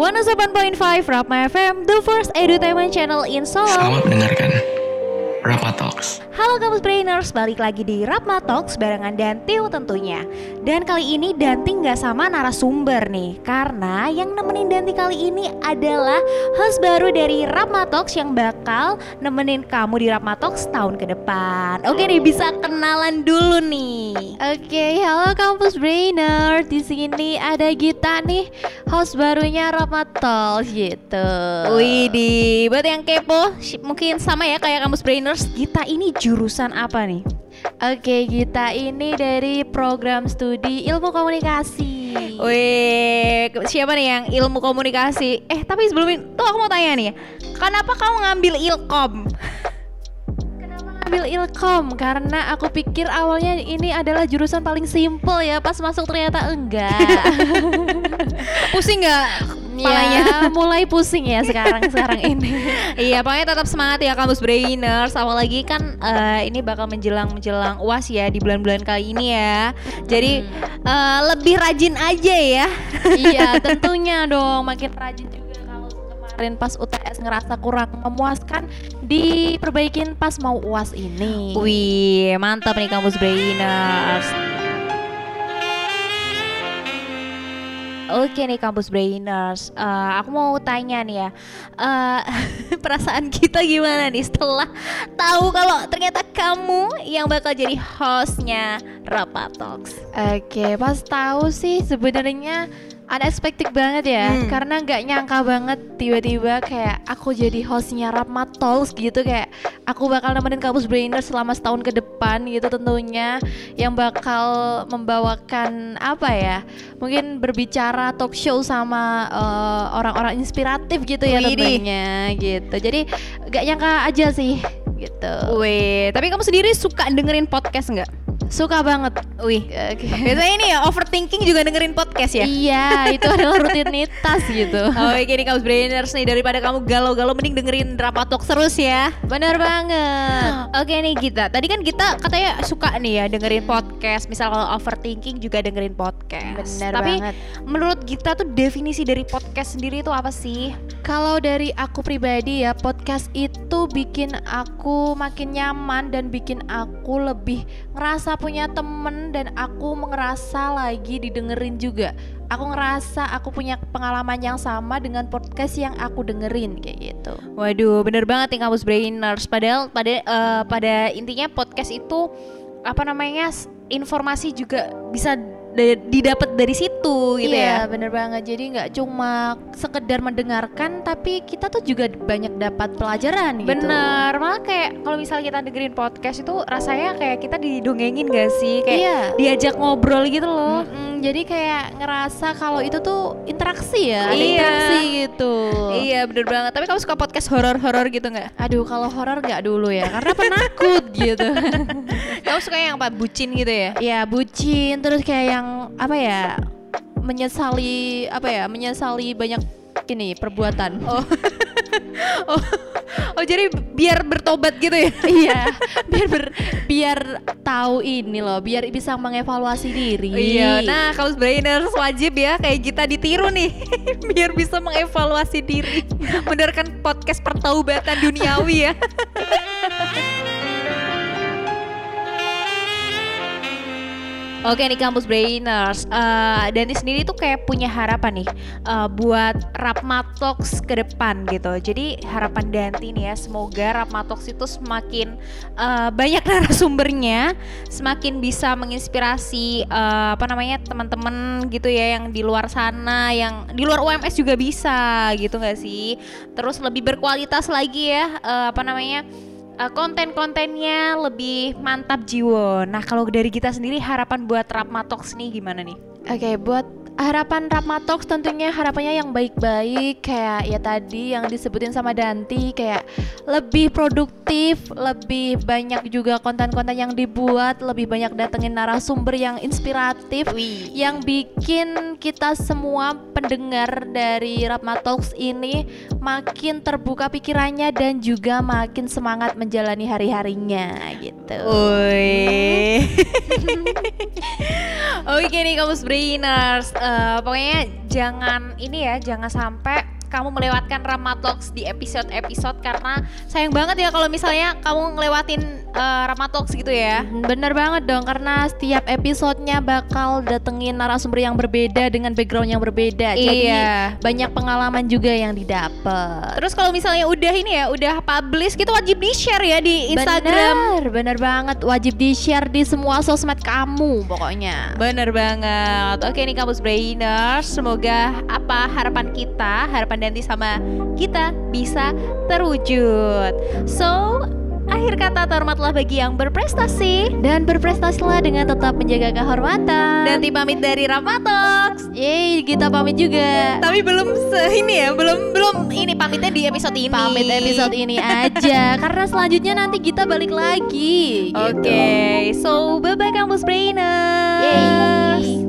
107.5 Rapma FM, the first edutainment channel in Solo. Selamat mendengarkan Rapa Talks. Halo kampus brainers, balik lagi di Rapma Talks barengan Dantiu tentunya. Dan kali ini Danti nggak sama narasumber nih, karena yang nemenin Danti kali ini adalah host baru dari Rapma Talks yang bakal nemenin kamu di Rapma Talks tahun ke depan. Oke nih, bisa kenalan dulu nih. Oke, halo kampus brainer. Di sini ada Gita nih, host barunya Rapma Talks gitu. Widih, buat yang kepo, mungkin sama ya kayak kampus brainers, Gita ini jurusan apa nih? Oke, Gita ini dari program studi ilmu komunikasi. Wih, siapa nih yang ilmu komunikasi? Eh, tapi sebelum itu aku mau tanya nih, kenapa kamu ngambil ilkom? Kenapa ngambil ilkom? Karena aku pikir awalnya ini adalah jurusan paling simple ya, pas masuk ternyata enggak. Pusing nggak kepalanya? ya, mulai pusing ya sekarang sekarang ini. iya, pokoknya tetap semangat ya kampus brainers. Apalagi kan eh, ini bakal menjelang menjelang uas ya di bulan-bulan kali ini ya. Jadi eh, lebih rajin aja ya. iya, tentunya dong makin rajin juga kemarin pas UTS ngerasa kurang memuaskan diperbaikin pas mau UAS ini. Wih, mantap nih kampus brainers. Oke nih kampus brainers, Eh, aku mau tanya nih ya, Eh, perasaan kita gimana nih setelah tahu kalau ternyata kamu yang bakal jadi hostnya Rapat Talks. Oke, pas tahu sih sebenarnya unexpected banget ya, Hmm. karena nggak nyangka banget tiba-tiba kayak aku jadi hostnya Rapma Talks gitu kayak aku bakal nemenin kampus brainer selama setahun ke depan gitu tentunya yang bakal membawakan apa ya, mungkin berbicara talk show sama eh, orang-orang inspiratif gitu ya Widih. tentunya gitu. Jadi nggak nyangka aja sih gitu. Wih, tapi kamu sendiri suka dengerin podcast nggak? Suka banget. Wih, Oke. biasanya ini ya overthinking juga dengerin podcast ya? Iya, itu adalah rutinitas gitu. Oh, oke nih kampus brainers nih daripada kamu galau-galau mending dengerin Rapat Talks terus ya. Bener banget. Oke nih Gita, tadi kan kita katanya suka nih ya dengerin podcast. Misal kalau overthinking juga dengerin podcast. Bener Tapi banget. menurut Gita tuh definisi dari podcast sendiri itu apa sih? Kalau dari aku pribadi ya, podcast itu bikin aku makin nyaman dan bikin aku lebih ngerasa punya temen dan aku ngerasa lagi didengerin juga. Aku ngerasa aku punya pengalaman yang sama dengan podcast yang aku dengerin kayak gitu. Waduh, bener banget nih kampus brainers. Padahal pada eh, pada intinya podcast itu apa namanya informasi juga bisa didapat dari situ gitu iya, ya. bener banget. Jadi nggak cuma sekedar mendengarkan, tapi kita tuh juga banyak dapat pelajaran gitu. Bener, malah kayak kalau misalnya kita dengerin podcast itu rasanya kayak kita didongengin gak sih? Kayak Iya. diajak ngobrol gitu loh. Mm-mm, jadi kayak ngerasa kalau itu tuh interaksi ya, ada Iya. interaksi gitu. Iya bener banget. Tapi kamu suka podcast horor-horor gitu nggak? Aduh kalau horor nggak dulu ya, karena penakut gitu. Kamu suka yang apa? Bucin gitu ya? ya bucin, terus kayak yang apa ya, menyesali apa ya, menyesali banyak ini perbuatan. Oh. oh, oh jadi biar bertobat gitu ya? iya, biar ber- biar tahu ini loh, biar bisa mengevaluasi diri. Iya, nah kamu brainers wajib ya kayak kita ditiru nih biar bisa mengevaluasi diri mendengarkan podcast pertaubatan duniawi ya. Oke nih kampus brainers, Eh Dani sendiri tuh kayak punya harapan nih eh, buat Rapmatox ke depan gitu. Jadi harapan Danti nih ya, semoga Rapmatox itu semakin eh, banyak narasumbernya, semakin bisa menginspirasi eh, apa namanya teman-teman gitu ya yang di luar sana, yang di luar UMS juga bisa gitu nggak sih? Terus lebih berkualitas lagi ya, eh, apa namanya? Eh, konten-kontennya lebih mantap jiwa. Nah, kalau dari kita sendiri harapan buat Rapmatox nih gimana nih? Oke, buat harapan Rapma Talks tentunya harapannya yang baik-baik kayak ya tadi yang disebutin sama Danti kayak lebih produktif, lebih banyak juga konten-konten yang dibuat, lebih banyak datengin narasumber yang inspiratif yang bikin kita semua pendengar dari Rapma Talks ini makin terbuka pikirannya dan juga makin semangat menjalani hari-harinya gitu. Woi. Oke nih kamu brainers, Eh, pokoknya jangan ini ya, jangan sampai kamu melewatkan Rama Talks di episode-episode karena sayang banget ya kalau misalnya kamu ngelewatin uh, Rama Talks gitu ya. Hmm, bener banget dong karena setiap episodenya bakal datengin narasumber yang berbeda dengan background yang berbeda. Jadi Iya. banyak pengalaman juga yang didapat. Terus kalau misalnya udah ini ya, udah publish gitu wajib di-share ya di Instagram. Bener, bener banget. Wajib di-share di semua sosmed kamu pokoknya. Bener banget. Oke nih kampus brainers, semoga apa harapan kita, harapan Danti sama kita bisa terwujud. So, akhir kata terhormatlah bagi yang berprestasi. Dan berprestasilah dengan tetap menjaga kehormatan. Danti pamit dari Ramatox. Yeay, kita pamit juga. Tapi belum se ini ya, belum belum ini pamitnya di episode ini. Pamit episode ini aja karena selanjutnya nanti kita balik lagi. gitu. Oke, so bye bye kampus brainers. Yeay.